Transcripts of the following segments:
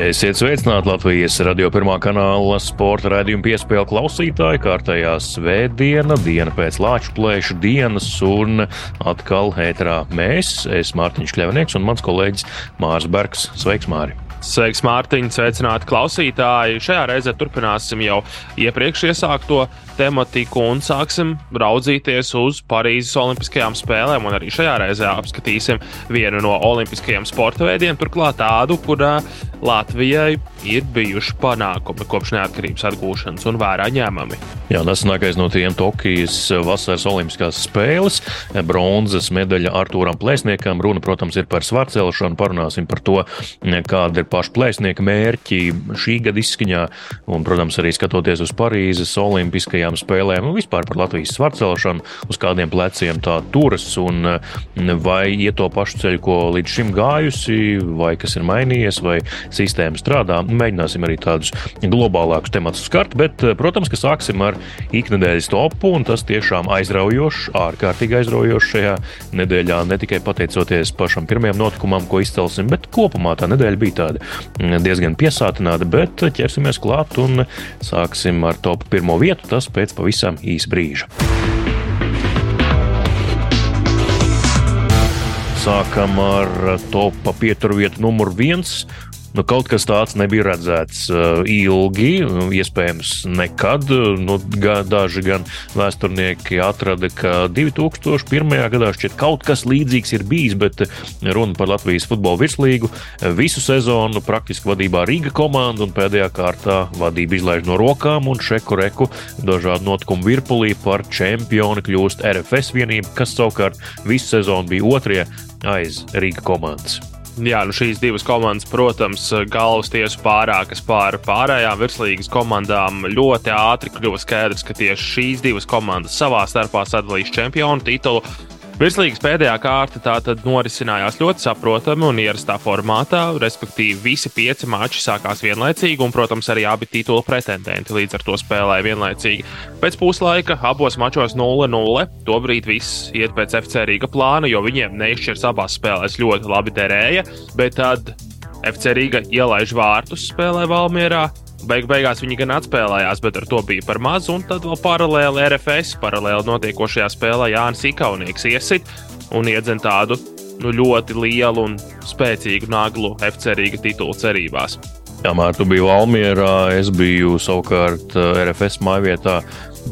Esiet sveicināti Latvijas radio pirmā kanāla sporta raidījuma piespēļu klausītāji. Kārtējā svētdiena, diena pēc Latvijas plēšu dienas, un atkal ēterā mēs, es Mārtiņš Kļavnieks un mans kolēģis Mārs Bergs. Sveiks, Māri! Sveiks, Mārtiņ! Sveicināti klausītāji! Šajā reizē turpināsim jau iepriekš iesākto tematiku un sāksim raudzīties uz Parīzes Olimpiskajām spēlēm. Un arī šajā reizē apskatīsim vienu no olimpiskajiem sporta veidiem, turklāt tādu, kurā Latvijai ir bijuši panākumi kopš neatkarības atgūšanas un vērā ņēmami. Jā, nesenākais no tiem Tokijas vasaras Olimpiskās spēles - bronzas medaļa Artūram Plēsniekam. Runa, protams, ir par svarcelšanu. Parunāsim par to, kāda ir paša plēsnieka mērķi šī gada izskaņā. Un, protams, arī skatoties uz Parīzes Olimpiskajām olimpiskajām spēlēm un vispār par Latvijas svarcelšanu, uz kādiem pleciem tā turas un eh, vai iet to pašu ceļu, ko līdz šim gājusi, vai kas ir mainījies, vai sistēma strādā. Mēģināsim arī tādus globālākus tematus skart, bet, protams, ka sāksim ar iknedēļas topu, un tas tiešām aizraujošs, ārkārtīgi aizraujošs šajā nedēļā, ne tikai pateicoties pašam pirmajam notikumam, ko izcelsim, bet kopumā tā nedēļa bija tāda mm, diezgan piesātināta, bet ķersimies klāt un sāksim ar topu pirmo vietu. Tas pēc pavisam īsa brīža. Sākam ar topa pieturvietu numur viens Nu, kaut kas tāds nebija redzēts uh, ilgi, iespējams, nekad. Nu, gan, daži gan vēsturnieki atrada, ka 2001. gadā šķiet kaut kas līdzīgs ir bijis, bet runa par Latvijas futbola virslīgu visu sezonu praktiski vadībā Rīga komanda un pēdējā kārtā vadība izlaiž no rokām un šeku reku dažādu notikumu virpulī par čempioni kļūst RFS vienība, kas savukārt visu sezonu bija otrie aiz Rīga komandas. Jā, nu šīs divas komandas, protams, galvas tiesu pārākas pār pārējām virslīgas komandām. Ļoti ātri kļuva skaidrs, ka tieši šīs divas komandas savā starpā sadalīs čempionu titulu. Virslīgas pēdējā kārta tātad norisinājās ļoti saprotami un ierastā formātā, respektīvi visi pieci mači sākās vienlaicīgi, un, protams, arī abi titula pretendenti līdz ar to spēlēja vienlaicīgi. Pēc puslaika abos mačos 0-0. Tobrīd viss iet pēc FC Rīga plāna, jo viņiem neizšķirs abās spēlēs ļoti labi derēja, bet tad FC Rīga ielaiž vārtus spēlē Valmierā, Beig beigās viņi gan atspēlējās, bet ar to bija par maz. Un tad vēl paralēli RFS, paralēli notiekošajā spēlē Jānis Ikaunieks iesit un iedzen tādu nu, ļoti lielu un spēcīgu naglu FC Rīga titulu cerībās. Jā, Mārta, tu biji Valmjerā, es biju savukārt eh, RFS mājvietā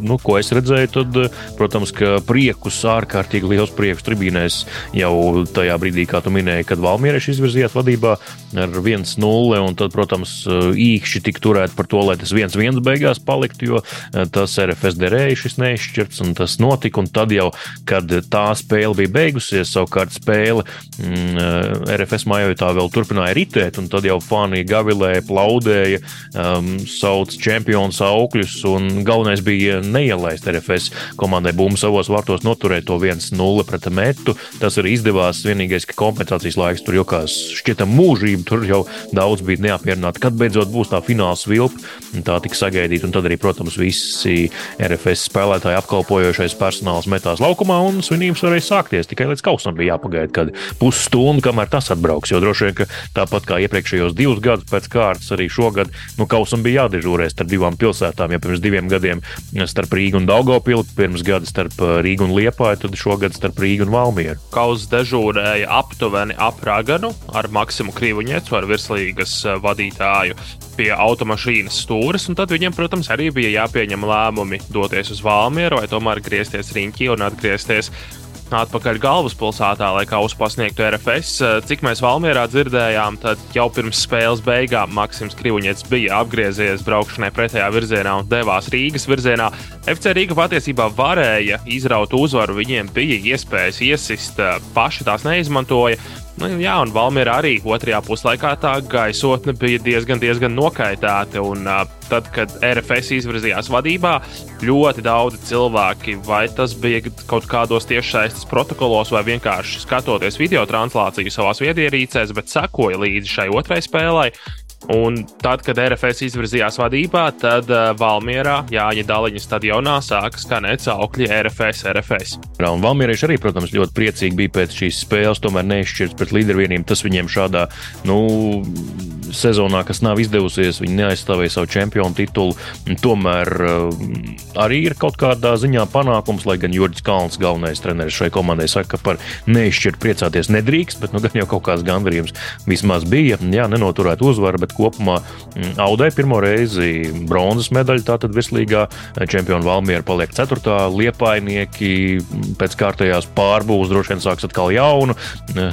nu, ko es redzēju, tad, protams, ka priekus, ārkārtīgi liels priekus tribīnēs jau tajā brīdī, kā tu minēji, kad Valmiereši izvirzījās vadībā ar 1-0, un tad, protams, īkšķi tika turēti par to, lai tas 1-1 beigās paliktu, jo eh, tas RFS derēja šis neizšķirts, un tas notika, un tad jau, kad tā spēle bija beigusies, savukārt spēle mm, eh, RFS mājotā vēl turpināja ritēt, un tad jau fani gavilēja, plaudēja, um, sauc čempionu saukļus, un galvenais bija neielaist RFS komandai bumbu savos vārtos, noturēt to 1-0 pret metu. Tas arī izdevās. Vienīgais, ka kompensācijas laiks tur jau kā šķietam mūžība, tur jau daudz bija neapmierināti. Kad beidzot būs tā fināls vilpa, tā tika sagaidīta. Un tad arī, protams, visi RFS spēlētāji apkalpojošais personāls metās laukumā un svinības varēja sākties. Tikai līdz kausam bija jāpagaida, kad pusstundu, kamēr tas atbrauks. Jo droši vien, ka tāpat kā iepriekšējos divus gadus pēc kārtas, arī šogad nu, kausam bija jādežūrē starp divām pilsētām. Ja pirms diviem gadiem starp Rīgu un Daugopilu, pirms gada starp uh, Rīgu un Liepāju, tad šogad starp Rīgu un Valmieru. Kaus dežūrēja aptuveni ap Raganu ar Maksimu Krivuņiecu, ar virslīgas uh, vadītāju pie automašīnas stūres, un tad viņiem, protams, arī bija jāpieņem lēmumi doties uz Valmieru vai tomēr griezties riņķī un atgriezties atpakaļ galvaspilsētā, lai kausu pasniegtu RFS. Cik mēs Valmjerā dzirdējām, tad jau pirms spēles beigām Maksims Krivuņets bija apgriezies braukšanai pretējā virzienā un devās Rīgas virzienā. FC Rīga patiesībā varēja izraut uzvaru, viņiem bija iespējas iesist, paši tās neizmantoja. Nu, jā, un Valmiera arī otrajā puslaikā tā gaisotne bija diezgan, diezgan nokaitēta. Un, tad, kad RFS izvirzījās vadībā, ļoti daudzi cilvēki, vai tas bija kaut kādos tiešsaistes protokolos, vai vienkārši skatoties video translāciju savās viedierīcēs, bet sekoja līdzi šai otrai spēlei. Un tad, kad RFS izvirzījās vadībā, tad uh, Valmjerā, Jāņa Daliņa stadionā sāka skanēt saukļi RFS, RFS. Jā, un Valmjerieši arī, protams, ļoti priecīgi bija pēc šīs spēles, tomēr neizšķirts pret līdervienību. Tas viņiem šādā, nu, sezonā, kas nav izdevusies, viņi neaizstāvēja savu čempionu titulu. Tomēr uh, arī ir kaut kādā ziņā panākums, lai gan Jurģis Kalns, galvenais treneris šai komandai, saka, ka par neizšķirtu priecāties nedrīkst, bet nu, gan jau kaut kāds gandarījums vismaz bija. Jā, nenoturēt uzvaru, bet kopumā mm, Audai pirmo reizi bronzas medaļu, tātad virslīgā čempiona Valmiera paliek 4. liepainieki mm, pēc kārtējās pārbūves droši vien sāks atkal jaunu.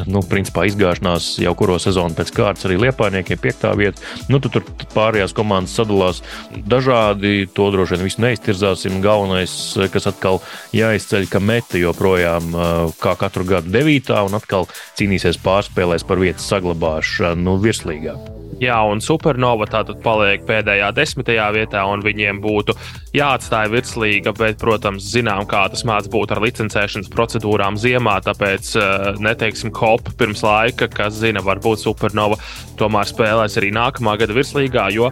Nu, principā izgāšanās jau kuro sezonu pēc kārtas arī liepainiekiem 5. vieta. Nu, tu, tur pārējās komandas sadalās dažādi, to droši vien visu neiztirzāsim. Galvenais, kas atkal jāizceļ, ka meta joprojām kā katru gadu 9. un atkal cīnīsies pārspēlēs par vietas saglabāšanu virslīgā. Jā, un Supernova tātad paliek pēdējā desmitajā vietā, un viņiem būtu jāatstāj virslīga, bet, protams, zinām, kā tas mācās būt ar licencēšanas procedūrām ziemā, tāpēc eh, neteiksim hop pirms laika, kas zina, varbūt Supernova tomēr spēlēs arī nākamā gada virslīgā, jo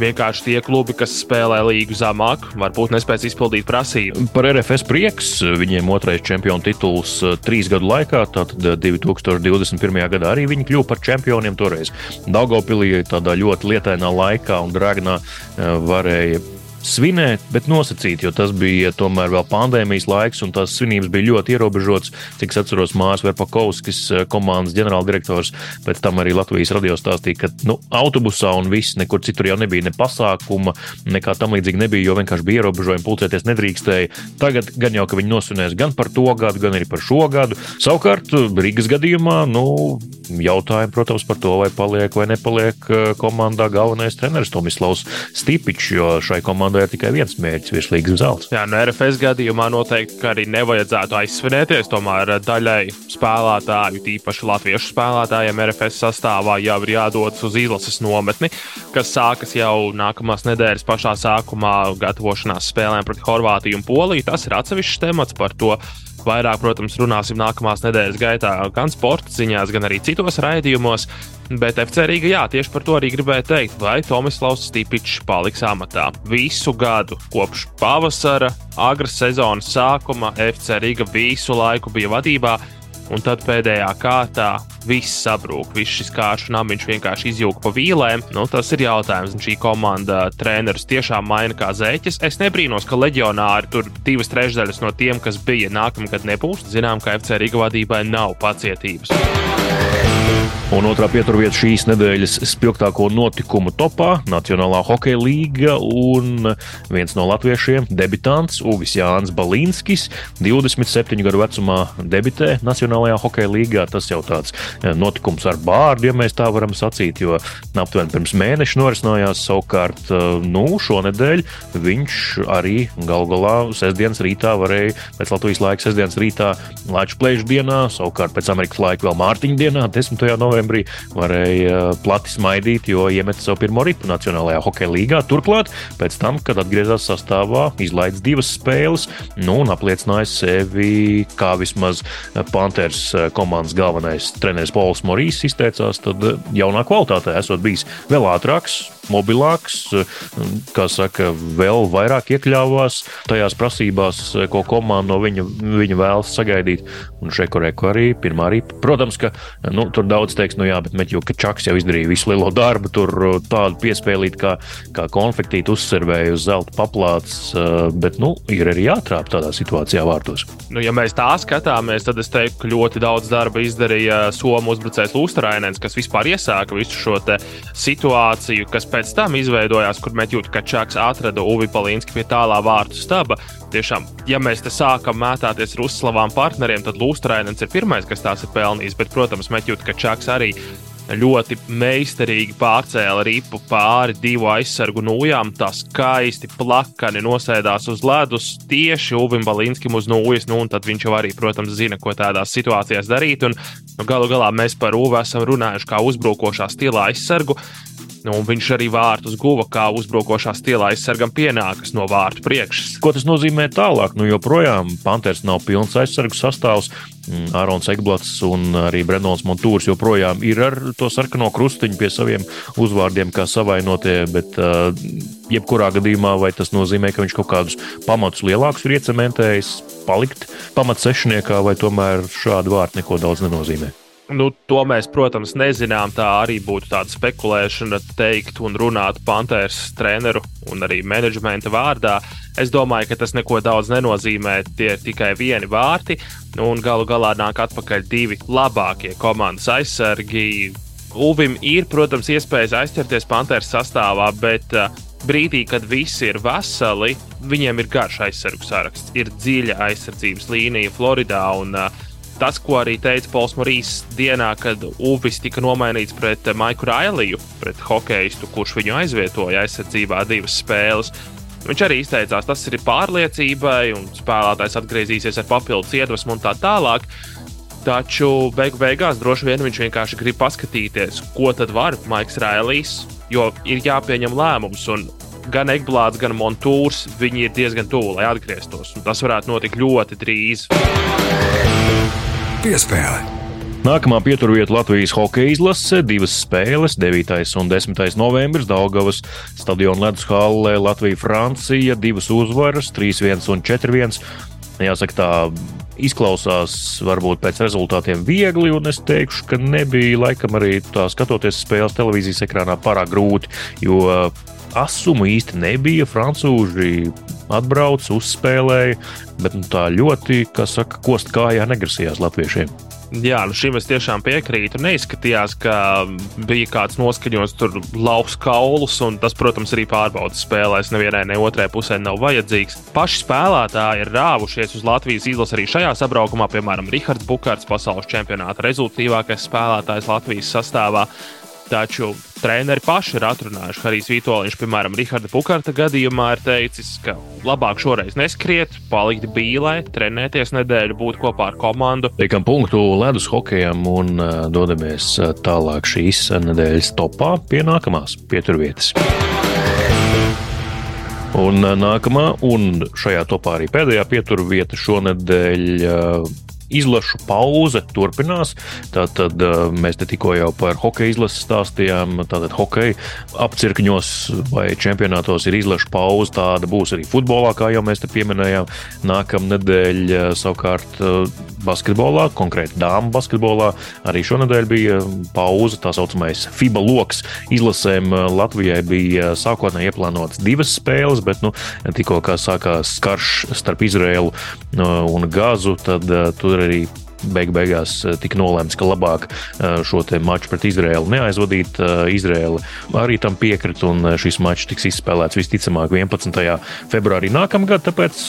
Vienkārši tie klubi, kas spēlē līgu zemāk, varbūt nespēs izpildīt prasību. Par RFS prieks viņiem otrais čempionu tituls eh, trīs gadu laikā, tātad 2021. Eh, gadā arī viņi kļuva par čempioniem. Toreiz Daugopilī tādā ļoti lietainā laikā un dragnā eh, varēja svinēt, bet nosacīt, jo tas bija tomēr vēl pandēmijas laiks, un tās svinības bija ļoti ierobežotas. Cik es atceros, Mārs Verpakovskis, eh, komandas ģenerāldirektors, pēc tam arī Latvijas radio stāstīja, ka nu, autobusā un viss, nekur citur jau nebija ne pasākuma, nekā tam līdzīga nebija, jo vienkārši bija ierobežojumi, pulcēties nedrīkstēja. Tagad gan jau, ka viņi nosvinēs gan par to gadu, gan arī par šo gadu. Savukārt, Rīgas gadījumā, nu, jautājumi, protams, par to, vai paliek vai nepaliek eh, komandā galvenais treneris Tomislavs Stipičs, jo šai komandai komandai ir tikai viens mērķis - virslīgas zelts. Jā, no RFS gadījumā noteikti arī nevajadzētu aizsvinēties. Tomēr daļai spēlētāju, tīpaši latviešu spēlētājiem, RFS sastāvā jau ir jādodas uz izlases nometni, kas sākas jau nākamās nedēļas pašā sākumā, gatavošanās spēlēm pret Horvātiju un Poliju. Tas ir atsevišķs temats par to. Vairāk, protams, runāsim nākamās nedēļas gaitā, gan sporta ziņās, gan arī citos raidījumos. Bet FC Rīga, jā, tieši par to arī gribēju teikt, vai Tomislavs Stipičs paliks amatā. Visu gadu, kopš pavasara, agras sezonas sākuma, FC Rīga visu laiku bija vadībā, un tad pēdējā kārtā viss sabrūk. Viss šis kāršu namiņš vienkārši izjūga pa vīlēm. Nu, tas ir jautājums. Un šī komanda treneris tiešām maina kā zēķis. Es nebrīnos, ka leģionāri tur divas trešdaļas no tiem, kas bija nākamgad, nebūs. Zinām, ka FC Rīga vadībai nav pacietības. Un otrā pieturvieta šīs nedēļas spilgtāko notikumu topā - Nacionālā hokeja līga un viens no latviešiem - debitants Uvis Jānis Balīnskis. 27 gadu vecumā debitē Nacionālajā hokeja līgā. Tas jau tāds eh, notikums ar bārdu, ja mēs tā varam sacīt, jo aptuveni pirms mēneša norisinājās savukārt eh, nu, šonadēļ viņš arī gal galā sestdienas rītā varēja pēc Latvijas laika sestdienas rītā Latvijas plēšu dienā, savukārt pēc Amerikas laika vēl Mārtiņa dienā, 10. novembrī novembrī varēja uh, plati smaidīt, jo iemeta savu pirmo ripu Nacionālajā hokeja līgā. Turklāt, pēc tam, kad atgriezās sastāvā, izlaidis divas spēles nu, un apliecināja sevi kā vismaz Panthers uh, komandas galvenais treneris Pols Morīs izteicās, tad uh, jaunā kvalitātē esot bijis vēl ātrāks, mobilāks, kā saka, vēl vairāk iekļāvās tajās prasībās, ko komanda no viņa, viņa vēlas sagaidīt. Un Šekoreku arī pirmā arī. Protams, ka nu, tur daudz teiks, nu jā, bet Meķu Kačaks jau izdarīja visu lielo darbu, tur tādu piespēlīt kā, kā konfektīti uzservēja uz zelta paplāts, bet, nu, ir arī jātrāp tādā situācijā vārtos. Nu, ja mēs tā skatāmies, tad es teiktu, ka ļoti daudz darba izdarīja Somu uzbrucējs Lūstrainens, kas vispār iesāka visu šo situāciju, kas pēc tam izveidojās, kur Meķūta Kačāks atrada Uvi Palīnski pie tālā vārtu staba. Tiešām, ja mēs te sākam mētāties ar uzslavām partneriem, tad Lūstrainens ir pirmais, kas tās ir pelnījis. Bet, protams, Meķūta Kačāks arī ļoti meistarīgi pārcēla ripu pāri divu aizsargu nūjām. Tā skaisti plakani nosēdās uz ledus tieši Uvim Balinskam uz nūjas. Nu, tad viņš jau arī, protams, zina, ko tādās situācijās darīt. Un, nu, galu galā mēs par Uvu esam runājuši kā uzbrukošā stila aizsargu. Nu, viņš arī vārtus guva, kā uzbrukošā stilā aizsargam pienākas no vārtu priekšas. Ko tas nozīmē tālāk? Nu, joprojām Panthers nav pilns aizsargu sastāvs. Mm, Ārons Egblats un arī Brenons Montūrs joprojām ir ar to sarkano krustiņu pie saviem uzvārdiem, kā savainotie. Bet, uh, jebkurā gadījumā, vai tas nozīmē, ka viņš kaut kādus pamatus lielākus ir iecementējis, palikt pamatsešniekā, vai tomēr šādi vārdi neko daudz nenozīmē? Nu, to mēs, protams, nezinām. Tā arī būtu tāda spekulēšana, teikt un runāt Panthers treneru un arī menedžmenta vārdā. Es domāju, ka tas neko daudz nenozīmē. Tie ir tikai vieni vārti, nu, un galu galā nāk atpakaļ divi labākie komandas aizsargi. Uvim ir, protams, iespējas aizķerties Panthers sastāvā, bet uh, brīdī, kad visi ir veseli, viņiem ir garš aizsargu saraksts, ir dziļa aizsardzības līnija Floridā. Un, uh, tas, ko arī teica Pols Morīs dienā, kad Uvis tika nomainīts pret Maiku Railiju, pret hokeistu, kurš viņu aizvietoja aizsardzībā divas spēles. Viņš arī izteicās, tas ir pārliecībai, un spēlētājs atgriezīsies ar papildus iedvesmu un tā tālāk. Taču beigu beigās droši vien viņš vienkārši grib paskatīties, ko tad var Maiks Railijs, jo ir jāpieņem lēmums. Un gan Egblāts, gan Montūrs viņi ir diezgan tuvu, lai atgrieztos. Tas varētu notikt ļoti drīz. Piespēle. Nākamā pieturvieta Latvijas hokeja izlase - divas spēles, 9. un 10. novembris Daugavas stadiona ledus hallē Latvija-Francija, divas uzvaras, 3-1 un 4-1. Jāsaka, tā izklausās varbūt pēc rezultātiem viegli, un es teikšu, ka nebija laikam arī tā skatoties spēles televīzijas ekrānā pārāk grūti, jo asumu īsti nebija. Francūži atbrauca, uzspēlēja, bet nu, tā ļoti, kā saka, kost kājā negrasījās latviešiem. Jā, nu šim es tiešām piekrītu. Neizskatījās, ka bija kāds noskaņots, tur lauks kaulus, un tas, protams, arī pārbaudas spēlēs. Nevienai, ne otrai pusē nav vajadzīgs. Paši spēlētāji ir rāvušies uz Latvijas izlases arī šajā sabraukumā, piemēram, Rihards Bukārts, pasaules čempionāta rezultātīvākais spēlētājs Latvijas sastāvā. Taču treneri paši ir atrunājuši. Harijs Vitoļņš, piemēram, Rahāda Pukarta gadījumā ir teicis, ka labāk šoreiz neskriet, palikt bīlē, trenēties nedēļu, būt kopā ar komandu. Liekam punktu ledus hokejam un uh, dodamies tālāk šīs nedēļas topā pie nākamās pieturvietas. Un nākamā, un šajā topā arī pēdējā pieturvieta šonadēļ izlašu pauze turpinās. Tātad mēs te tikko jau par hokeja izlasi stāstījām. Tātad hokeja apcirkņos vai čempionātos ir izlašu pauze. Tāda būs arī futbolā, kā jau mēs te pieminējām. Nākamā nedēļa savukārt basketbolā, konkrēti dāmu basketbolā. Arī šonadēļ bija pauze, tā saucamais FIBA lokus. Izlasēm Latvijai bija sākotnēji ieplānotas divas spēles, bet nu, tikko sākās karš starp Izraēlu un Gāzu, tad tur arī beig beigās eh, tika nolēmts, ka labāk eh, šo maču pret Izraēlu neaizvadīt. Eh, Izraēla arī tam piekrita, un šis mačs tiks izspēlēts visticamāk 11. februārī nākamgad. Tāpēc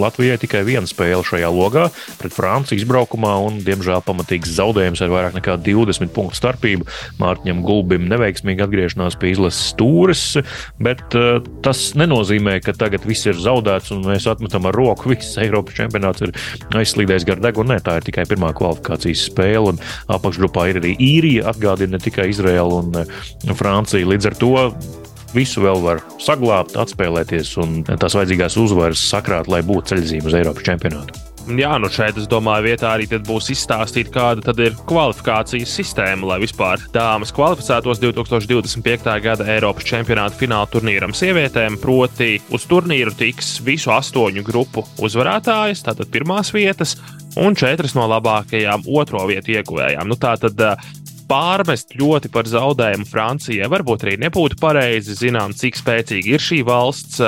Latvijai tikai viena spēle šajā logā pret Franciju izbraukumā, un diemžēl pamatīgs zaudējums ar vairāk nekā 20 punktu starpību. Mārtiņam Gulbim neveiksmīgi atgriešanās pie izlases stūres, bet tas nenozīmē, ka tagad viss ir zaudēts un mēs atmetam ar roku. Viss Eiropas čempionāts ir aizslīdējis gar degunu. Nē, tā ir tikai tikai pirmā kvalifikācijas spēle, apakšgrupā ir arī īrija, atgādina ne tikai Izraela un eh, Francija. Līdz ar to visu vēl var saglabāt, atspēlēties un tās vajadzīgās uzvaras sakrāt, lai būtu ceļzīme uz Eiropas čempionātu. Jā, nu šeit es domāju, vietā arī būs izstāstīta, kāda ir kvalifikācijas sistēma, lai vispār dāmas kvalificētos 2025. gada Eiropas čempionāta fināla turnīram sievietēm. Proti, uz turnīru tiks visu astoņu grupu uzvarētājas, tātad pirmās vietas, un četras no labākajām otro vietu ieguvējām. Nu, tā tad pārmest ļoti par zaudējumu Francijai varbūt arī nebūtu pareizi. Zinām, cik spēcīga ir šī valsts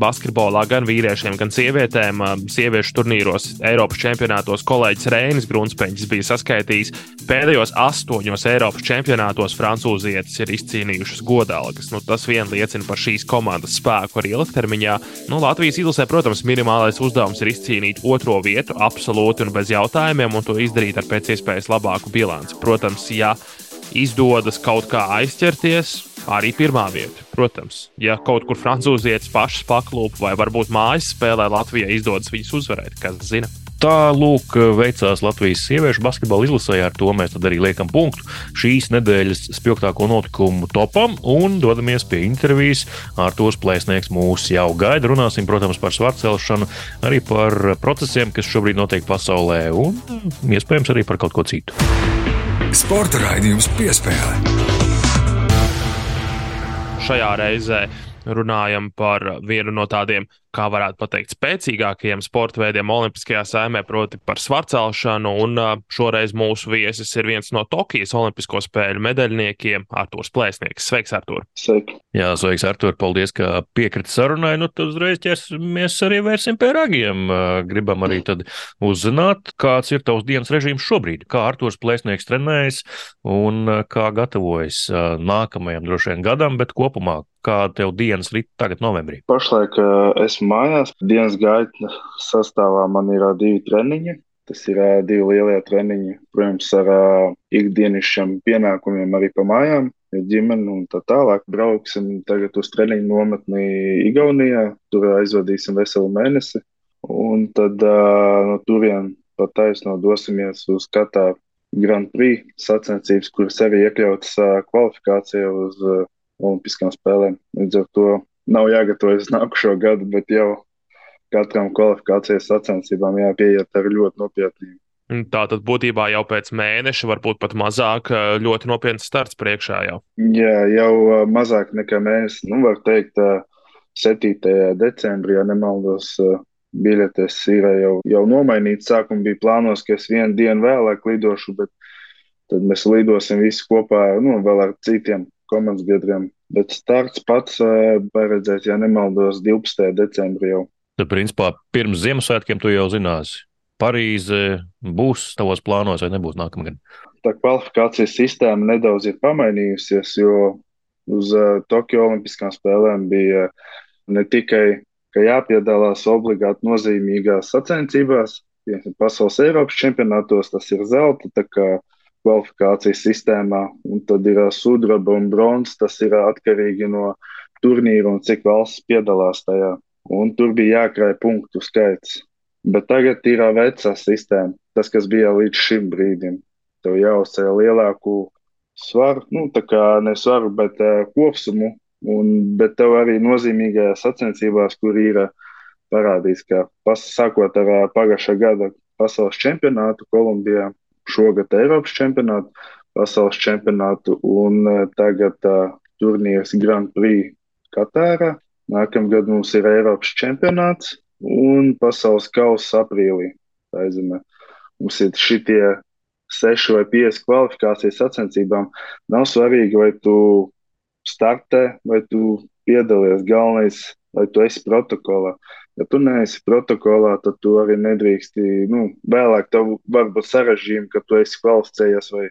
basketbolā, gan vīriešiem, gan sievietēm. Sieviešu turnīros, Eiropas čempionātos kolēģis Reinis Grunspeņš bija saskaitījis pēdējos astoņos Eiropas čempionātos francūzietis ir izcīnījušas godalgas. Nu, tas vien liecina par šīs komandas spēku arī ilgtermiņā. Nu, Latvijas izlasē, protams, minimālais uzdevums ir izcīnīt otro vietu absolūti un bez jautājumiem, un to izdarīt ar pēc iespējas labāku bilanci. Protams, ja ja izdodas kaut kā aizķerties, arī pirmā vieta. Protams, ja kaut kur francūzietis pašs paklūp vai varbūt mājas spēlē Latvijai izdodas viņus uzvarēt, kas zina. Tā lūk, veicās Latvijas sieviešu basketbola izlasē. Ar to mēs arī liekam punktu šīs nedēļas spilgtāko notikumu topam un dodamies pie intervijas. Ar to plēsnieks mūs jau gaida. Runāsim, protams, par svarcelšanu, arī par procesiem, kas šobrīd notiek pasaulē, un iespējams arī par kaut ko citu. Sporta raidījums piespēlē. Šajā reizē runājam par vienu no tādiem kā varētu pateikt, spēcīgākajiem sporta veidiem Olimpiskajā saimē, proti, par svarcelšanu. Un šoreiz mūsu viesis ir viens no Tokijas Olimpisko spēļu medaļniekiem, Arthurs Plēsnieks. Sveiks, Artur! Sveiki! Jā, sveiks, Artur! Paldies, ka piekriti sarunai. Nu, tad uzreiz ķersimies arī vērsim pie ragiem. Gribam arī tad uzzināt, kāds ir tavs dienas režīms šobrīd, kā Arthurs Plēsnieks trenējas un kā gatavojas nākamajam droši vien gadam, bet kopumā kā tev dienas rīt tagad novembrī? Pašlaik esmu mājās. Dienas gaita sastāvā man ir divi treniņi. Tas ir uh, divi lielie treniņi, protams, ar uh, ikdienišķiem pienākumiem arī pa mājām, ģimeni un tā tālāk. Brauksim tagad uz treniņu nometni Igaunijā, tur aizvadīsim veselu mēnesi. Un tad uh, no turienes pa taisno dosimies uz Katāru Grand Prix sacensības, kuras arī iekļautas uh, kvalifikācijā uz uh, Olimpiskām spēlēm. Līdz ar to nav jāgatavojas nākušo gadu, bet jau katram kvalifikācijas sacensībām jāpieiet ar ļoti nopietnību. Tā tad būtībā jau pēc mēneša, varbūt pat mazāk, ļoti nopietns starts priekšā jau. Jā, jau mazāk nekā mēnesis. Nu, var teikt, 7. decembrī, ja nemaldos, biļetes ir jau, jau nomainītas. Sākumā bija plānos, ka es vienu dienu vēlāk lidošu, bet tad mēs lidosim visi kopā nu, vēl ar citiem komandas biedriem Bet starts pats paredzēts, ja nemaldos, 12. decembrī jau. Tad, principā, pirms Ziemassvētkiem tu jau zināsi, Parīze būs tavos plānos vai nebūs nākamgad? Tā kvalifikācijas sistēma nedaudz ir pamainījusies, jo uz uh, Tokio Olimpiskām spēlēm bija ne tikai jāpiedalās obligāti nozīmīgās sacensībās, pasaules Eiropas čempionātos, tas ir zelta kvalifikācijas sistēmā, un tad ir sudraba un bronzas. Tas ir atkarīgi no turnīra un cik valsts piedalās tajā. Un tur bija jākrāj punktu skaits. Bet tagad ir vecā sistēma, tas, kas bija līdz šim brīdim. Tev jāuzceļ lielāku svaru, nu, tā kā ne svaru, bet uh, kopsumu. Un, bet tev arī nozīmīgajās sacensībās, kur ir parādīts, ka pas, sākot ar pagājušā gada pasaules čempionātu Kolumbijā, šogad Eiropas čempionātu, pasaules čempionātu un e, tagad uh, turnīrs Grand Prix Katārā. Nākamgad mums ir Eiropas čempionāts un pasaules kausa aprīlī. Aizemē. Mums ir šitie seši vai pieci kvalifikācijas sacensībām. Nav svarīgi, vai tu startē, vai tu piedalies. Galvenais, lai tu esi protokolā. Ja tu neesi protokolā, tad tu arī nedrīksti, nu, vēlāk tev var būt sarežģījumi, ka tu esi kvalificējies vai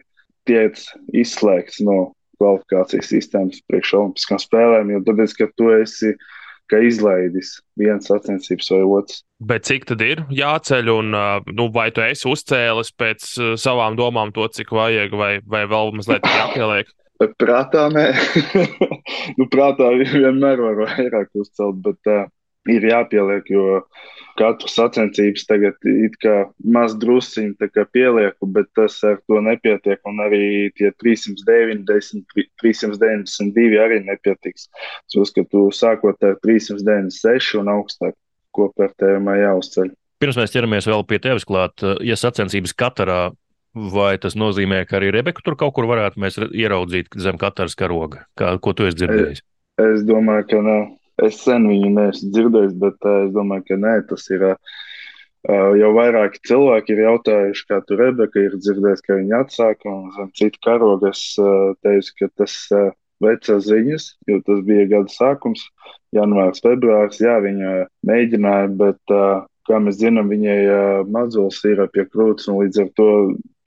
tiec izslēgts no kvalifikācijas sistēmas priekš Olimpiskām spēlēm, jo tāpēc, ka tu esi ka izlaidis viens sacensības vai otrs. Bet cik tad ir jāceļ, un nu, vai tu esi uzcēlis pēc savām domām to, cik vajag, vai, vai vēl mazliet jāpieliek? Prātā nē, nu, prātā vienmēr var vairāk uzcelt, bet uh, ir jāpieliek, jo katru sacensības tagad it kā maz drusciņi pielieku, bet tas ar to nepietiek. Un arī tie 390, 392 arī nepietiks. Es uzskatu, sākot ar 396 un augstāk kopvērtējumā jāuzceļ. Pirms mēs ķeramies vēl pie tevis klāt, ja sacensības katrā Vai tas nozīmē, ka arī Rebeku tur kaut kur varētu ieraudzīt zem katras karoga? Kā, ko tu esi dzirdējis? Es, es domāju, ka nav. Es sen viņu neesmu dzirdējis, bet uh, es domāju, ka nē, tas ir. Uh, jau vairāki cilvēki ir jautājuši, kā tur Rebeka ir dzirdējis, ka viņa atsāka, un zem citu karogu es teicu, ka tas vecās ziņas, jo tas bija gada sākums, janvārs, februārs, jā, viņa mēģināja, bet, kā mēs zinām, viņai mazols ir pie krūts, un līdz ar to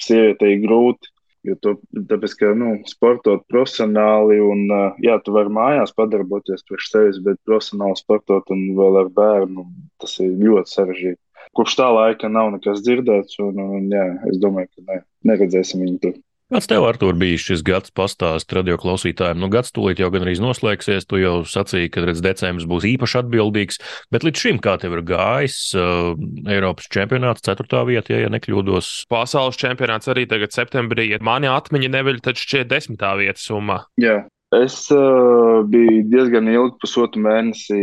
sievietei grūti Jo to, tāpēc, ka nu, sportot profesionāli, un jā, tu vari mājās padarboties priekš sevis, bet profesionāli sportot un vēl ar bērnu, tas ir ļoti sarežģīti. Kopš tā laika nav nekas dzirdēts, un, un jā, es domāju, ka ne, neredzēsim viņu tur. Kāds tev, Artur, bija šis gads pastāst radio klausītājiem? Nu, gads tūlīt jau gan arī noslēgsies, tu jau sacīji, ka redz, decembris būs īpaši atbildīgs, bet līdz šim kā tev ir gājis uh, Eiropas čempionāts, ceturtā vieta, ja, ja nekļūdos? Pasaules čempionāts arī tagad septembrī, ja mani atmiņa neviļ, tad šķiet desmitā vieta summā. Jā, Es uh, biju diezgan ilgi, pusotru mēnesi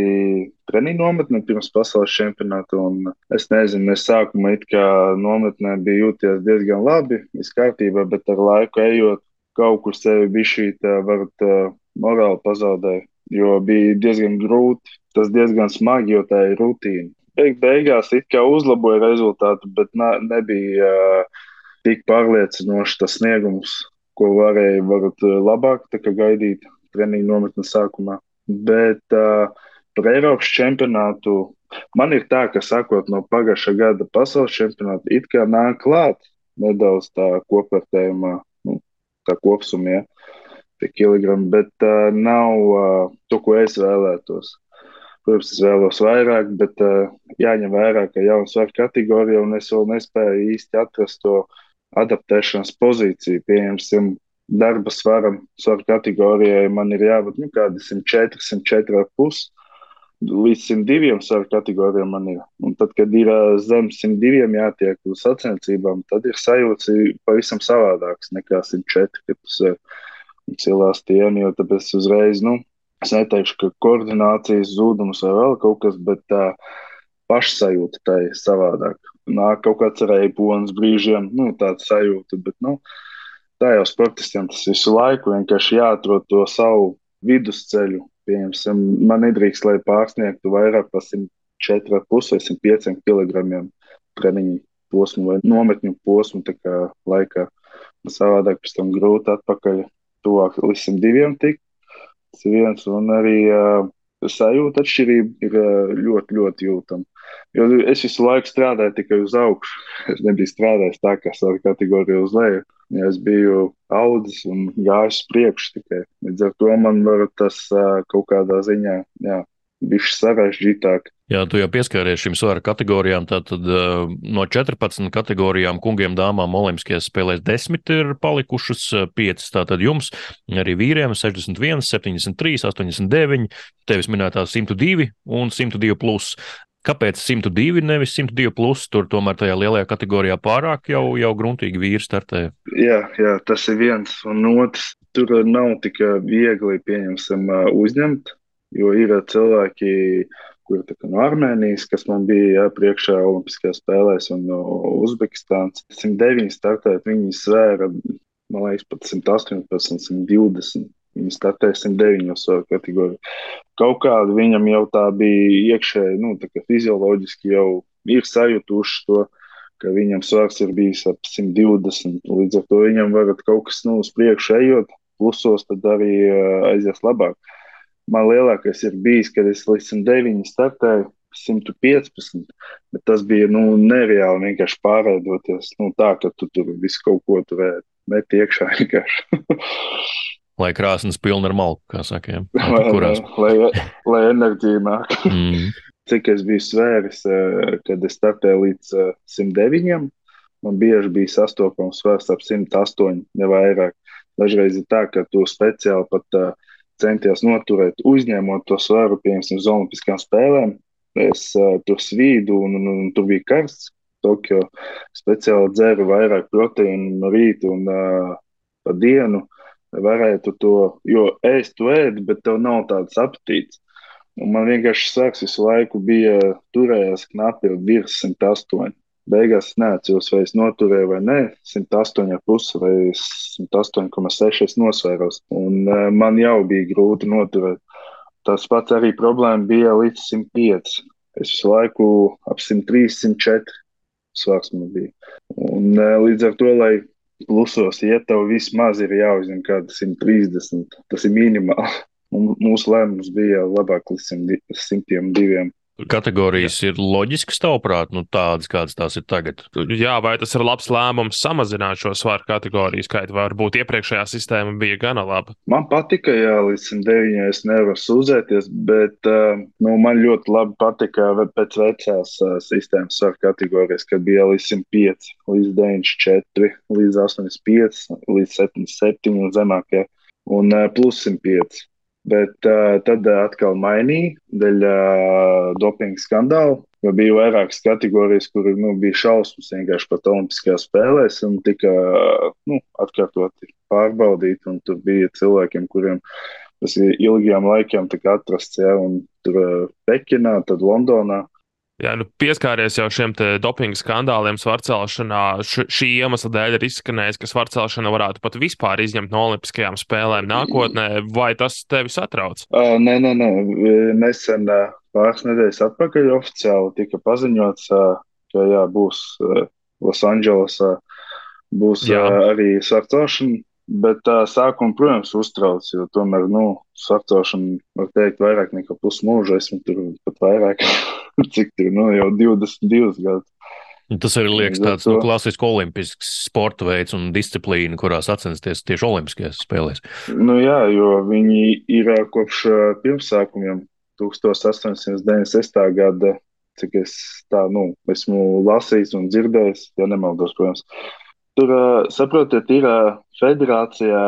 treniņu nometnē pirms pasaules čempionāta. Es nezinu, es sākumā it kā nometnē biju jūties diezgan labi, viss kārtībā, bet ar laiku ejot kaut kur sevi bija šī tā, varat uh, morāli pazaudēt, jo bija diezgan grūti, tas diezgan smagi, jo tā ir rutīna. Beig beigās it kā uzlaboja rezultātu, bet ne, nebija uh, tik pārliecinoši tas sniegums ko varēja varat eh, labāk gaidīt treniņu nometnes sākumā. Bet uh, par Eiropas čempionātu man ir tā, ka sakot no pagājušā gada pasaules čempionāta, it kā nāk klāt nedaudz tā kopvērtējumā, nu, tā kopsumā, ja, pie kilogramu, bet uh, nav uh, to, ko es vēlētos. Protams, es vēlos vairāk, bet uh, jāņem vērā, ka jaunu svaru kategoriju un es vēl nespēju īsti atrast to uh, adaptēšanās pozīciju. Pieņemsim, darba svaram, svaru kategorijai man ir jābūt nu, kādi 104, 104,5. Līdz 102 svaru kategorijām man ir. Un tad, kad ir zem 102 jātiek uz sacensībām, tad ir sajūta pavisam savādāks nekā 104, kad tas cilās tieni, jo tāpēc uzreiz, nu, es neteikšu, ka koordinācijas zudums vai vēl kaut kas, bet tā pašsajūta tai savādāk nāk kaut kāds reibons brīžiem, nu, tāds sajūta, bet, nu, tā jau sportistiem tas visu laiku vienkārši jāatrod to savu vidusceļu. Pieņemsim, man nedrīkst, lai pārsniegtu vairāk par 104,5 vai 105 kg treniņu posmu vai nometņu posmu laikā. Savādāk pēc tam grūti atpakaļ tuvāk līdz 102 tikt. Tas viens, un arī uh, sajūta atšķirība ir uh, ļoti, ļoti jūtama. Jo es visu laiku strādāju tikai uz augšu. Es nebiju strādājis tā, kā savu kategoriju uz leju. Ja es biju audzis un gājis priekšu tikai. Līdz ar to man var tas kaut kādā ziņā, jā, bišķi sarežģītāk. Jā, tu jau pieskāries šīm svara kategorijām. Tātad uh, no 14 kategorijām kungiem, dāmām Olimpiskajās spēlēs 10 ir palikušas, 5 tātad jums, arī vīriem 61, 73, 89, tevis minētās 102 un 102. Plus. Kāpēc 102, nevis 102 plus? Tur tomēr tajā lielajā kategorijā pārāk jau, jau gruntīgi vīri startē. Jā, jā, tas ir viens. Un otrs, tur nav tik viegli pieņemsim uzņemt, jo ir cilvēki, kuri no Armēnijas, kas man bija jā, priekšā Olimpiskajās spēlēs, un no Uzbekistānas. 109 startēt, viņi svēra, man liekas, pat 118, 120. Viņi startēja 109 savā kategorijā. Kaut kāda viņam jau tā bija iekšēji, nu, tā kā fizioloģiski jau ir sajutuši to, ka viņam svars ir bijis ap 120. Līdz ar to viņam varat kaut kas nu, uz priekšu ejot, plusos tad arī uh, aizies labāk. Man lielākais ir bijis, kad es līdz 109 startēju. 115, bet tas bija nu, nereāli vienkārši pārveidoties. Nu, tā, ka tu tur visu kaut ko tur met iekšā vienkārši. lai krāsnes pilna ar malku, kā saka. Ja? Lai, lai, lai enerģija nāk. Mm. Cik es biju svēris, eh, kad es startēju līdz 109, eh, man bieži bija sastopams svars ap 108, ne vairāk. Dažreiz ir tā, ka tu speciāli pat uh, centies noturēt, uzņemot to svaru, piemēram, uz Olimpiskām spēlēm. Es uh, tur svīdu, un, un, un tur bija karsts. Tokio speciāli dzēru vairāk proteīnu no rīta un uh, pa dienu varētu to, jo ēst to ēd, bet tev nav tāds apetīts. Un man vienkārši sāks visu laiku bija turējās knapi virs 108. Beigās neatceros, vai es noturēju vai nē, 108,5 vai 108,6 es nosvēros. Un uh, man jau bija grūti noturēt. Tas pats arī problēma bija līdz 105. Es visu laiku ap 103, 104 svārs man bija. Un uh, līdz ar to, lai plusos, ja tev vismaz ir jāuzņem kāda 130, tas ir minimāli. Un mūsu lēmums bija labāk līdz 102. Kategorijas ir loģiskas, tavuprāt, nu, tādas, kādas tās ir tagad? Jā, vai tas ir labs lēmums samazināt šo svaru kategoriju skaitu? Varbūt iepriekšējā sistēma bija gana laba. Man patika, jā, līdz 109. es nevaru sūdzēties, bet uh, nu, man ļoti labi patika pēc vecās uh, sistēmas svaru kategorijas, kad bija līdz 105, līdz 94, līdz 85, līdz 77 un zemākajā, un uh, plus 105. Bet uh, tad atkal mainīja dēļ uh, dopinga skandāla. Bija vairākas kategorijas, kur nu, bija šausmas vienkārši pat Olimpiskajās spēlēs, un tika nu, atkārtoti pārbaudīti. Tur bija cilvēkiem, kuriem tas ilgiem laikiem atrasts, ja, un tur Pekinā, tad Londonā. Jā, nu pieskāries jau šiem dopinga skandāliem svarcelšanā. Š, šī iemesla dēļ ir izskanējis, ka svarcelšana varētu pat vispār izņemt no Olimpiskajām spēlēm nākotnē. Vai tas tevi satrauc? Uh, nē, nē, nē. Nesen uh, pāris nedēļas atpakaļ oficiāli tika paziņots, uh, ka jā, būs uh, Losandželosā, būs jā. uh, arī svarcelšana. Bet tā uh, sākuma, protams, uztrauc, jo tomēr, nu, svarcelšana, var teikt, vairāk nekā pusmūža. Esmu tur pat vairāk. cik tur nu, jau 22 gadus. Tas arī liekas tāds nu, klasisks olimpisks sporta veids un disciplīna, kurā sacensties tieši Olimpiskajās spēlēs. Nu, jā, jo viņi ir kopš pirmsākumiem 1896. gada, cik es tā, nu, esmu lasījis un dzirdējis, ja nemaldos, protams. Tur, saprotiet, ir federācijā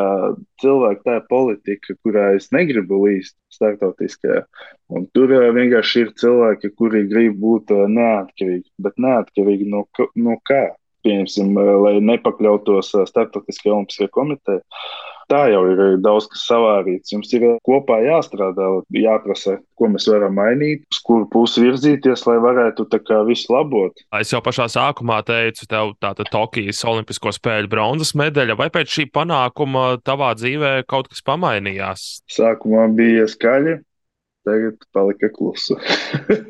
cilvēki, tā politika, kurā es negribu līst starptautiskajā. Un tur vienkārši ir cilvēki, kuri grib būt neatkarīgi, bet neatkarīgi no, no kā? Pieņemsim, lai nepakļautos starptautiskajai olimpiskajai komitejai tā jau ir daudz kas savārīts. Jums ir kopā jāstrādā, jāprasa, ko mēs varam mainīt, uz kuru pusi virzīties, lai varētu visu labot. Es jau pašā sākumā teicu, tev tāda Tokijas Olimpisko spēļu bronzas medaļa, vai pēc šī panākuma tavā dzīvē kaut kas pamainījās? Sākumā bija skaļi. Tagad palika klusa.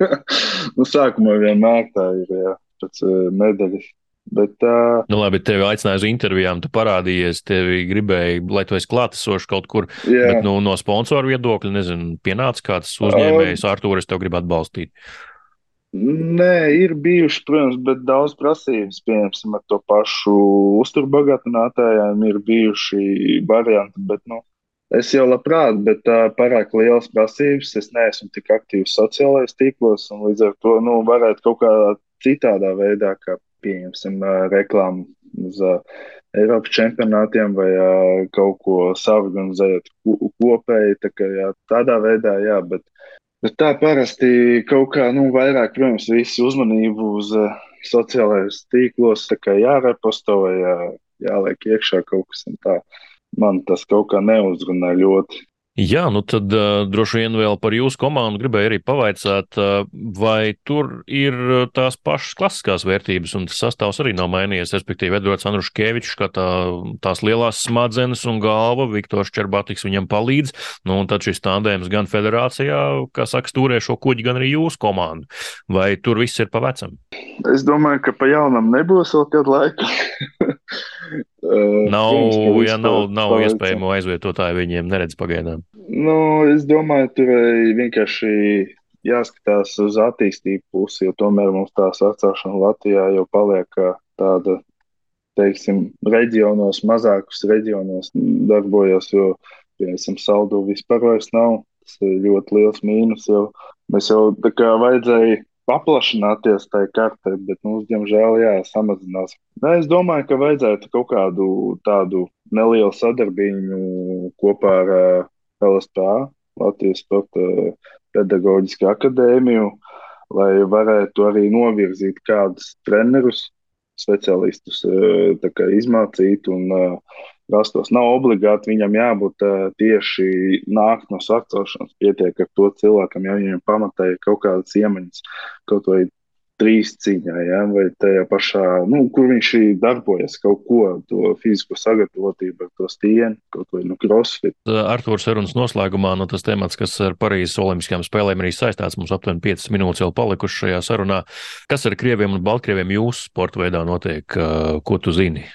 nu, sākumā vienmēr tā ir, jā, pēc medaļas Bet, uh, nu, labi, tevi aicināja uz intervijām, tu parādījies, tevi gribēja, lai tu esi klātesošs kaut kur. Jā. Bet, nu, no sponsoru viedokļa, nezinu, pienāca kāds uzņēmējs, uh, Artur, es tev gribu atbalstīt. Nē, ir bijuši, protams, bet daudz prasības, piemēram, ar to pašu uzturbagātinātājiem ir bijuši varianti, bet, nu, es jau labprāt, bet tā pārāk liels prasības, es neesmu tik aktīvs sociālajos tīklos, un līdz ar to, nu, varētu kaut kādā citādā veidā, kā pieņemsim reklāmu uz Eiropas čempionātiem vai kaut ko saorganizējot kopēji. Tā kā, jā, tādā veidā, jā, bet, bet tā parasti kaut kā nu, vairāk, protams, visu uzmanību uz sociālajos tīklos jāreposto vai jā, jāliek iekšā kaut kas tāds. Man tas kaut kā neuzrunā ļoti. Jā, nu tad uh, droši vien vēl par jūsu komandu gribēju arī pavaicāt, uh, vai tur ir tās pašas klasiskās vērtības, un tas sastāvs arī nav mainījies. Respektīvi, Edvards Andruškevičs, kā tā, tās lielās smadzenes un galva, Viktors Čerbātiks viņam palīdz. Nu, un tad šis tandēms gan federācijā, kā saka, stūrē šo kuģi, gan arī jūsu komandu. Vai tur viss ir pa vecam? Es domāju, ka pa jaunam nebūs vēl kādu laiku. nav, Protams, ja nav, nav iespējamo aizvietotāju, viņiem neredz pagaidām. Nu, es domāju, tur vienkārši jāskatās uz attīstību pusi, jo tomēr mums tā sacelšana Latvijā jau paliek tāda, teiksim, reģionos, mazākus reģionos darbojas, jo, piemēram, saldu vispār vairs nav. Tas ir ļoti liels mīnus, jo mēs jau tā kā vajadzēja paplašināties tajā kartē, bet mums, diemžēl, jā, samazinās. Nē, es domāju, ka vajadzētu kaut kādu tādu nelielu sadarbību kopā ar uh, LSPA, Latvijas Sporta pedagoģiskā akadēmiju, lai varētu arī novirzīt kādus trenerus, speciālistus, uh, izmācīt un uh, rastos. Nav obligāti viņam jābūt tieši nākt no sacelšanas. Pietiek ar to cilvēkam, ja viņam pamatā ir kaut kādas iemaņas, kaut vai trīs cīņā, ja, vai tajā pašā, nu, kur viņš darbojas, kaut ko, to fizisko sagatavotību, to stieni, kaut vai no crossfit. Artūrs sarunas noslēgumā, nu, tas temats, kas ar Parīzes Olimpiskajām spēlēm arī saistās, mums aptuveni 5 minūtes vēl palikuši šajā sarunā. Kas ar Krieviem un Baltkrieviem jūsu sporta veidā notiek? Ko tu zini?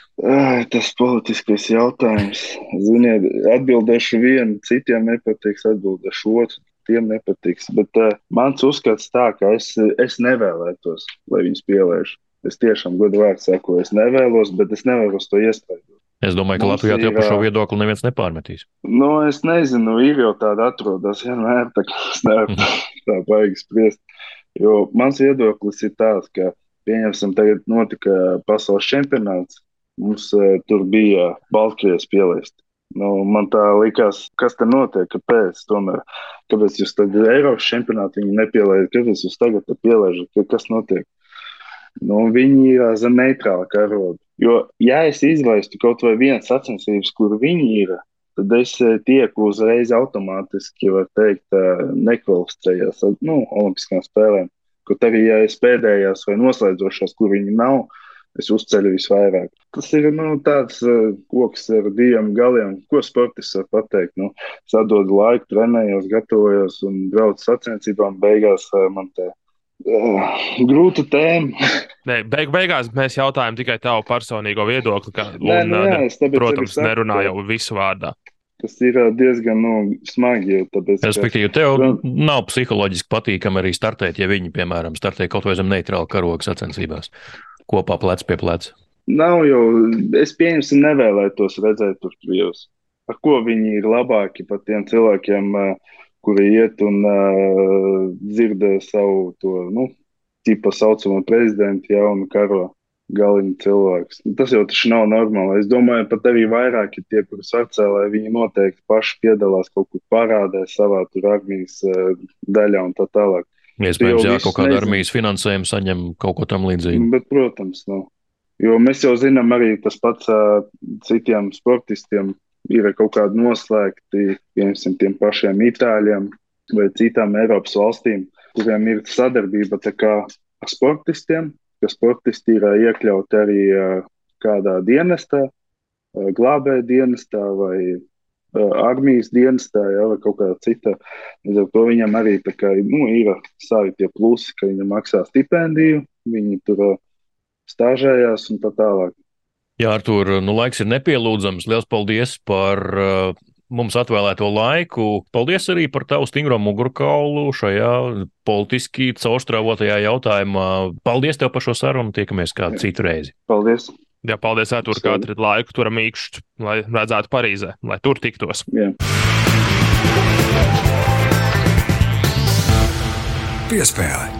Tas politiskais jautājums. Ziniet, atbildēšu vienu, citiem nepatiks, atbildēšu otru. Tiem nepatiks. Bet uh, mans uzskats tā, ka es, es nevēlētos, lai viņus pieliež. Es tiešām godu vārdu saku, es nevēlos, bet es nevēlos to iespēju. Es domāju, ka Latvijā jau par šo viedokli neviens nepārmetīs. Nu, es nezinu, ir jau tāda atrodas vienmēr, tā kā es nevaru tā, tā baigi spriest. Jo mans viedoklis ir tāds, ka, pieņemsim, tagad notika pasaules čempionāts, mums uh, tur bija Baltkrievijas pielaist. Nu, man tā likās, kas te notiek, kāpēc, tomēr, kāpēc jūs tad Eiropas čempionātā nepielaidat, kāpēc jūs tagad pielaidat, kas notiek. Nu, viņi ir zem neitrāla karoga. Jo, ja es izlaistu kaut vai vienas sacensības, kur viņi ir, tad es tieku uzreiz automātiski, var teikt, nekvalificējās nu, Olimpiskām spēlēm. Kur tev ir pēdējās vai noslēdzošās, kur viņi nav, es uzceļu visvairāk. Tas ir nu, tāds uh, koks ar diviem galiem. Ko sportists var pateikt? Nu, sadod laiku, trenējos, gatavojos un braucu sacensībām. Beigās uh, man te Uh, grūta tēma. Nē, beig, beigās mēs jautājām tikai tavu personīgo viedokli. Ka, Nē, un, nu, jā, es, protams, nerunāju jau visu vārdā. Tas ir diezgan nu, smagi. Tāpēc, Respektīvi, tev ka... nav psiholoģiski patīkami arī startēt, ja viņi, piemēram, startē kaut vai zem neitrāla karoga sacensībās, kopā plec pie pleca. Nav jau, es pieņemsim, nevēlētos redzēt tur Krievus. Ar ko viņi ir labāki par tiem cilvēkiem, uh, kuri iet un uh, dzird savu to, nu, tipa saucamo prezidentu jaunu karo galiņu cilvēks. Nu, tas jau taču nav normāli. Es domāju, pat arī vairāk ir tie, kurus atcēlē, viņi noteikti paši piedalās kaut kur parādē savā tur armijas uh, daļā un tā tālāk. Iespējams, jā, kaut kāda armijas finansējuma saņem kaut ko tam līdzīgu. Bet, protams, nu. Jo mēs jau zinām arī tas pats uh, citiem sportistiem, ir kaut kādi noslēgti, piemēram, tiem pašiem itāļiem vai citām Eiropas valstīm, kuriem ir sadarbība ar sportistiem, ka sportisti ir iekļauti arī kādā dienestā, glābēja dienestā vai armijas dienestā, ja, vai kaut kādā citā. Līdz ar to viņam arī kā, nu, ir savi tie plusi, ka viņam maksā stipendiju, viņi tur stāžējās un tā tālāk. Jā, Artur, nu laiks ir nepielūdzams. Lielas paldies par uh, mums atvēlēto laiku. Paldies arī par tavu stingro mugurkaulu šajā politiski caurstrāvotajā jautājumā. Paldies tev par šo sarunu. Tiekamies kādu citu reizi. Paldies! Jā, paldies, Artur, ka atradāt laiku turam īkšķi, lai redzētu Parīzē, lai tur tiktos. Jā. Piespēle!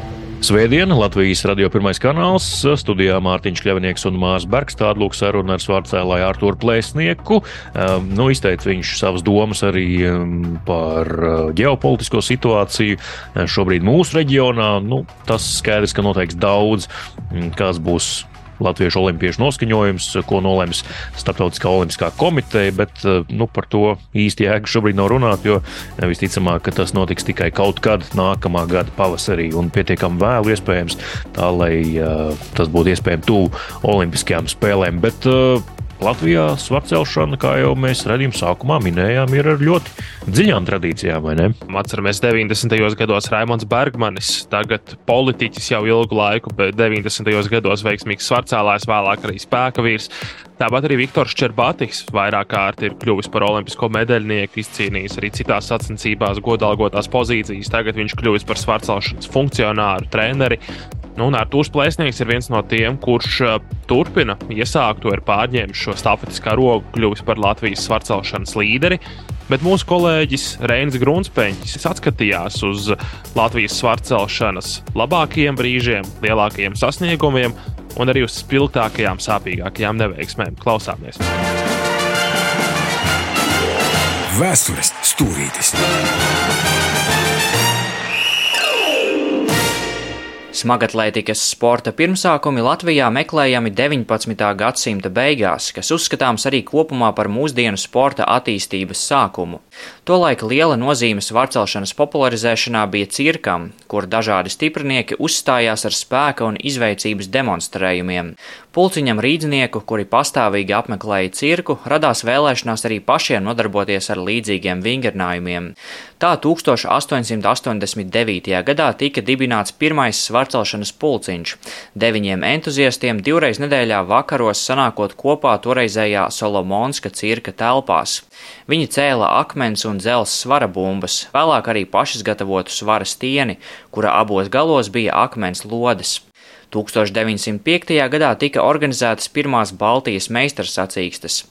Svētdiena, Latvijas radio pirmais kanāls, studijā Mārtiņš Kļavnieks un Mārs Bergs. Tāda lūk saruna ar svārcēlāju Arturu Plēsnieku. Um, nu, izteica viņš savas domas arī um, par uh, ģeopolitisko situāciju uh, šobrīd mūsu reģionā. Nu, tas skaidrs, ka noteiks daudz, um, kas būs Latviešu olimpiešu noskaņojums, ko nolems Startautiskā olimpiskā komiteja, bet eh, nu, par to īsti jēga šobrīd nav runāt, jo visticamāk, ka tas notiks tikai kaut kad nākamā gada pavasarī un pietiekami vēlu iespējams, tā lai uh, tas būtu iespējams tuvu Olimpiskajām spēlēm. Bet, uh, Latvijā svarcelšana, kā jau mēs redzējām, sākumā minējām, ir ar ļoti dziļām tradīcijām? Atceramies, 90. gados Raimons Bergmanis, tagad politiķis jau ilgu laiku, bet 90. gados veiksmīgs svarcēlājs, vēlāk arī spēka vīrs. Tāpat arī Viktors Čerbatis vairāk kārt ir kļuvis par olimpisko medaļnieku, izcīnījis arī citās sacensībās godalgotās pozīcijas. Tagad viņš kļuvis par svarcelšanas funkcionāru, treneri. Nu, un Arthurs Plēsnieks ir viens no tiem, kurš uh, turpina iesākto, ir pārņēmis šo stafetiskā rogu, kļuvis par Latvijas svarcelšanas līderi. Bet mūsu kolēģis Reinis Grunsteņš atskatījās uz Latvijas svarcelšanas labākajiem brīžiem, lielākajiem sasniegumiem un arī uz spilgtākajām, sāpīgākajām neveiksmēm. Klausāmies! Vēstures stūrītis! Smagatlētikas sporta pirmsākumi Latvijā meklējami 19. gadsimta beigās, kas uzskatāms arī kopumā par mūsdienu sporta attīstības sākumu. Tolaik liela nozīme svarcelšanas popularizēšanā bija cirkam, kur dažādi stiprinieki uzstājās ar spēka un izveicības demonstrējumiem. Pulciņam rīznieku, kuri pastāvīgi apmeklēja cirku, radās vēlēšanās arī pašiem nodarboties ar līdzīgiem vingrinājumiem. Tā 1889. gadā tika dibināts pirmais svarcelšanas pulciņš. Deviņiem entuziastiem divreiz nedēļā vakaros sanākot kopā toreizējā Solomonska cirka telpās. Viņi cēla akmens un dzelzs svara bumbas, vēlāk arī pašas gatavotu svara stieni, kura abos galos bija akmens lodes. 1905. gadā tika organizētas pirmās Baltijas meistarsacīkstes.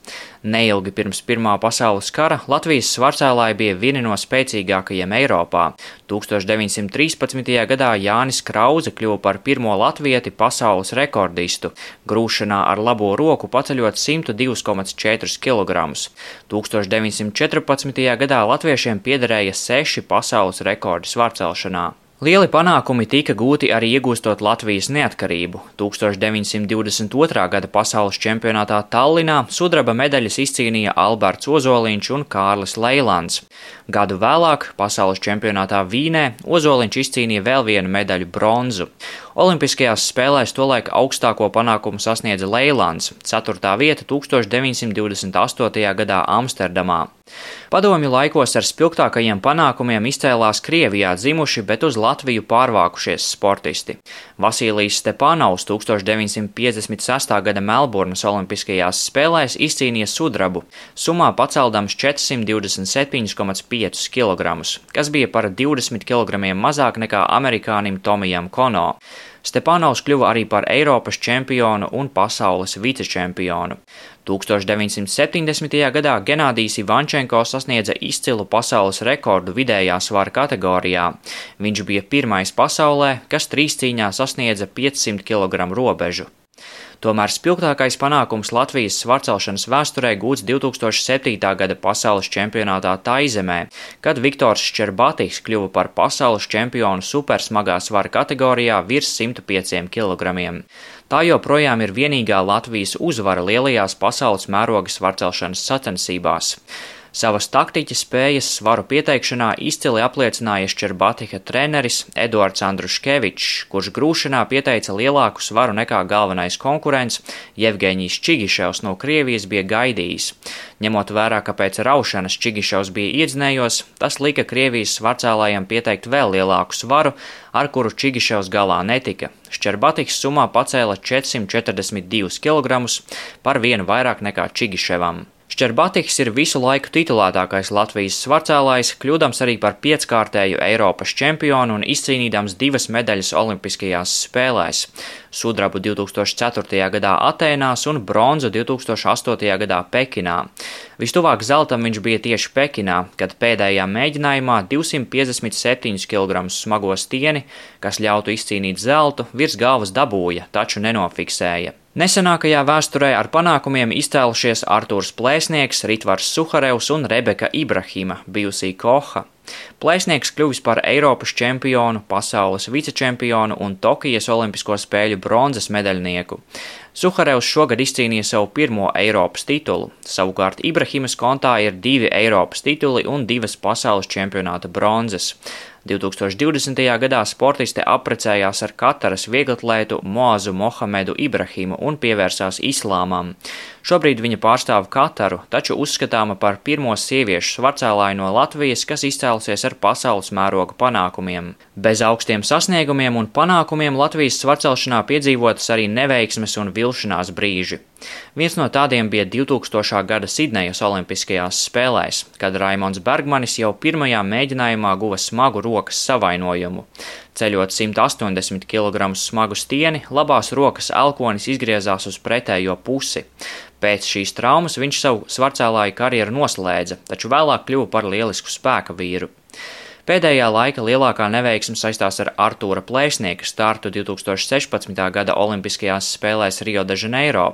Neilgi pirms Pirmā pasaules kara Latvijas svarcēlāji bija vieni no spēcīgākajiem Eiropā. 1913. gadā Jānis Krauze kļuva par pirmo latvieti pasaules rekordistu, grūšanā ar labo roku paceļot 102,4 kg. 1914. gadā latviešiem piederēja seši pasaules rekordi svarcelšanā. Lieli panākumi tika gūti arī iegūstot Latvijas neatkarību. 1922. gada pasaules čempionātā Tallinā sudraba medaļas izcīnīja Alberts Ozoliņš un Kārlis Leilands. Gadu vēlāk pasaules čempionātā Vīnē Ozoliņš izcīnīja vēl vienu medaļu bronzu. Olimpiskajās spēlēs tolaik augstāko panākumu sasniedza Leilands, 4. vieta 1928. gadā Amsterdamā. Padomju laikos ar spilgtākajiem panākumiem izcēlās Krievijā dzimuši, bet uz Latviju pārvākušies sportisti. Vasilijs Stepanovs 1956. gada Melburnas Olimpiskajās spēlēs izcīnīja sudrabu, summā paceldams 427,5 kg, kas bija par 20 kg mazāk nekā amerikānim Tomijam Kono. Stepanovs kļuva arī par Eiropas čempionu un pasaules vicečempionu. 1970. gadā Genādijs Ivančenko sasniedza izcilu pasaules rekordu vidējā svara kategorijā. Viņš bija pirmais pasaulē, kas trīs cīņā sasniedza 500 kg robežu. Tomēr spilgtākais panākums Latvijas svarcelšanas vēsturē gūts 2007. gada pasaules čempionātā Taizemē, kad Viktors Šķerbatis kļuva par pasaules čempionu supersmagā svara kategorijā virs 105 kg. Tā joprojām ir vienīgā Latvijas uzvara lielajās pasaules mēroga svarcelšanas sacensībās. Savas taktiķa spējas svaru pieteikšanā izcili apliecināja Šķerbatika treneris Eduards Andruškevičs, kurš grūšanā pieteica lielāku svaru nekā galvenais konkurents Jevgeņijs Čigiševs no Krievijas bija gaidījis. Ņemot vērā, ka pēc raušanas Čigiševs bija iedzinējos, tas lika Krievijas svarcēlājiem pieteikt vēl lielāku svaru, ar kuru Čigiševs galā netika. Šķerbatiks summā pacēla 442 kg par vienu vairāk nekā Čigiševam. Šķerbatiks ir visu laiku titulētākais Latvijas svarcēlājs, kļūdams arī par pieckārtēju Eiropas čempionu un izcīnīdams divas medaļas Olimpiskajās spēlēs - sudrabu 2004. gadā Atēnās un bronzu 2008. gadā Pekinā. Vistuvāk zeltam viņš bija tieši Pekinā, kad pēdējā mēģinājumā 257 kg smago stieni, kas ļautu izcīnīt zeltu, virs galvas dabūja, taču nenofiksēja. Nesenākajā vēsturē ar panākumiem izcēlušies Artūrs Plēsnieks, Ritvars Suharevs un Rebeka Ibrahima, bijusī Koha. Plēsnieks kļuvis par Eiropas čempionu, pasaules vicečempionu un Tokijas Olimpisko spēļu bronzas medaļnieku. Suharevs šogad izcīnīja savu pirmo Eiropas titulu, savukārt Ibrahimas kontā ir divi Eiropas tituli un divas pasaules čempionāta bronzas. 2020. gadā sportiste apprecējās ar Kataras vieglatlētu Moazu Mohamedu Ibrahimu un pievērsās islāmam. Šobrīd viņa pārstāv Kataru, taču uzskatāma par pirmo sieviešu svarcēlāju no Latvijas, kas izcēlusies ar pasaules mēroga panākumiem. Bez augstiem sasniegumiem un panākumiem Latvijas svarcelšanā piedzīvotas arī neveiksmes un vilšanās brīži. Viens no tādiem bija 2000. gada Sidnejas Olimpiskajās spēlēs, kad Raimons Bergmanis jau pirmajā mēģinājumā guva smagu rokas savainojumu. Ceļot 180 kg smagu stieni, labās rokas elkonis izgriezās uz pretējo pusi. Pēc šīs traumas viņš savu svarcēlāju karjeru noslēdza, taču vēlāk kļuva par lielisku spēka vīru. Pēdējā laika lielākā neveiksme saistās ar Artūra Plēsnieka startu 2016. gada Olimpiskajās spēlēs Rio de Janeiro.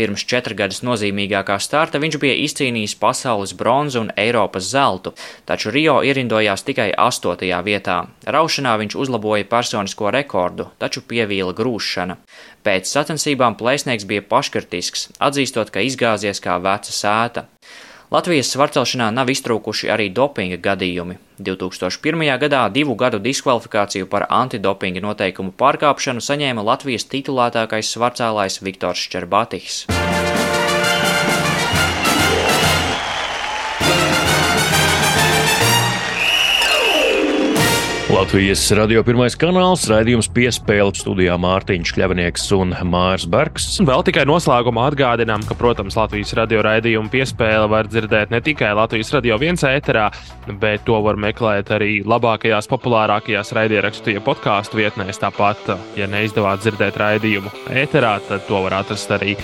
Pirms četrgadas nozīmīgākā starta viņš bija izcīnījis pasaules bronzu un Eiropas zeltu, taču Rio ierindojās tikai astotajā vietā. Raušanā viņš uzlaboja personisko rekordu, taču pievīla grūšana. Pēc sacensībām Plēsnieks bija paškritisks, atzīstot, ka izgāzies kā veca sēta. Latvijas svarcelšanā nav iztrūkuši arī dopinga gadījumi. 2001. gadā divu gadu diskvalifikāciju par antidopinga noteikumu pārkāpšanu saņēma Latvijas titulētākais svarcēlājs Viktors Čerbatihs. Latvijas radio pirmais kanāls, raidījums piespēle studijā Mārtiņš Kļavnieks un Mārs Bergs. Vēl tikai noslēgumā atgādinām, ka, protams, Latvijas radio raidījumu piespēle var dzirdēt ne tikai Latvijas radio viens ēterā, bet to var meklēt arī labākajās, populārākajās raidierakstu podkāstu vietnēs. Tāpat, ja neizdevās dzirdēt raidījumu ēterā, tad to var atrast arī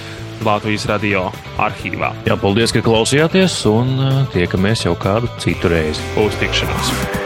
Latvijas radio arhīvā. Jā, paldies, ka klausījāties un uh, tiekamies jau kādu citu reizi. Uz tikšanos!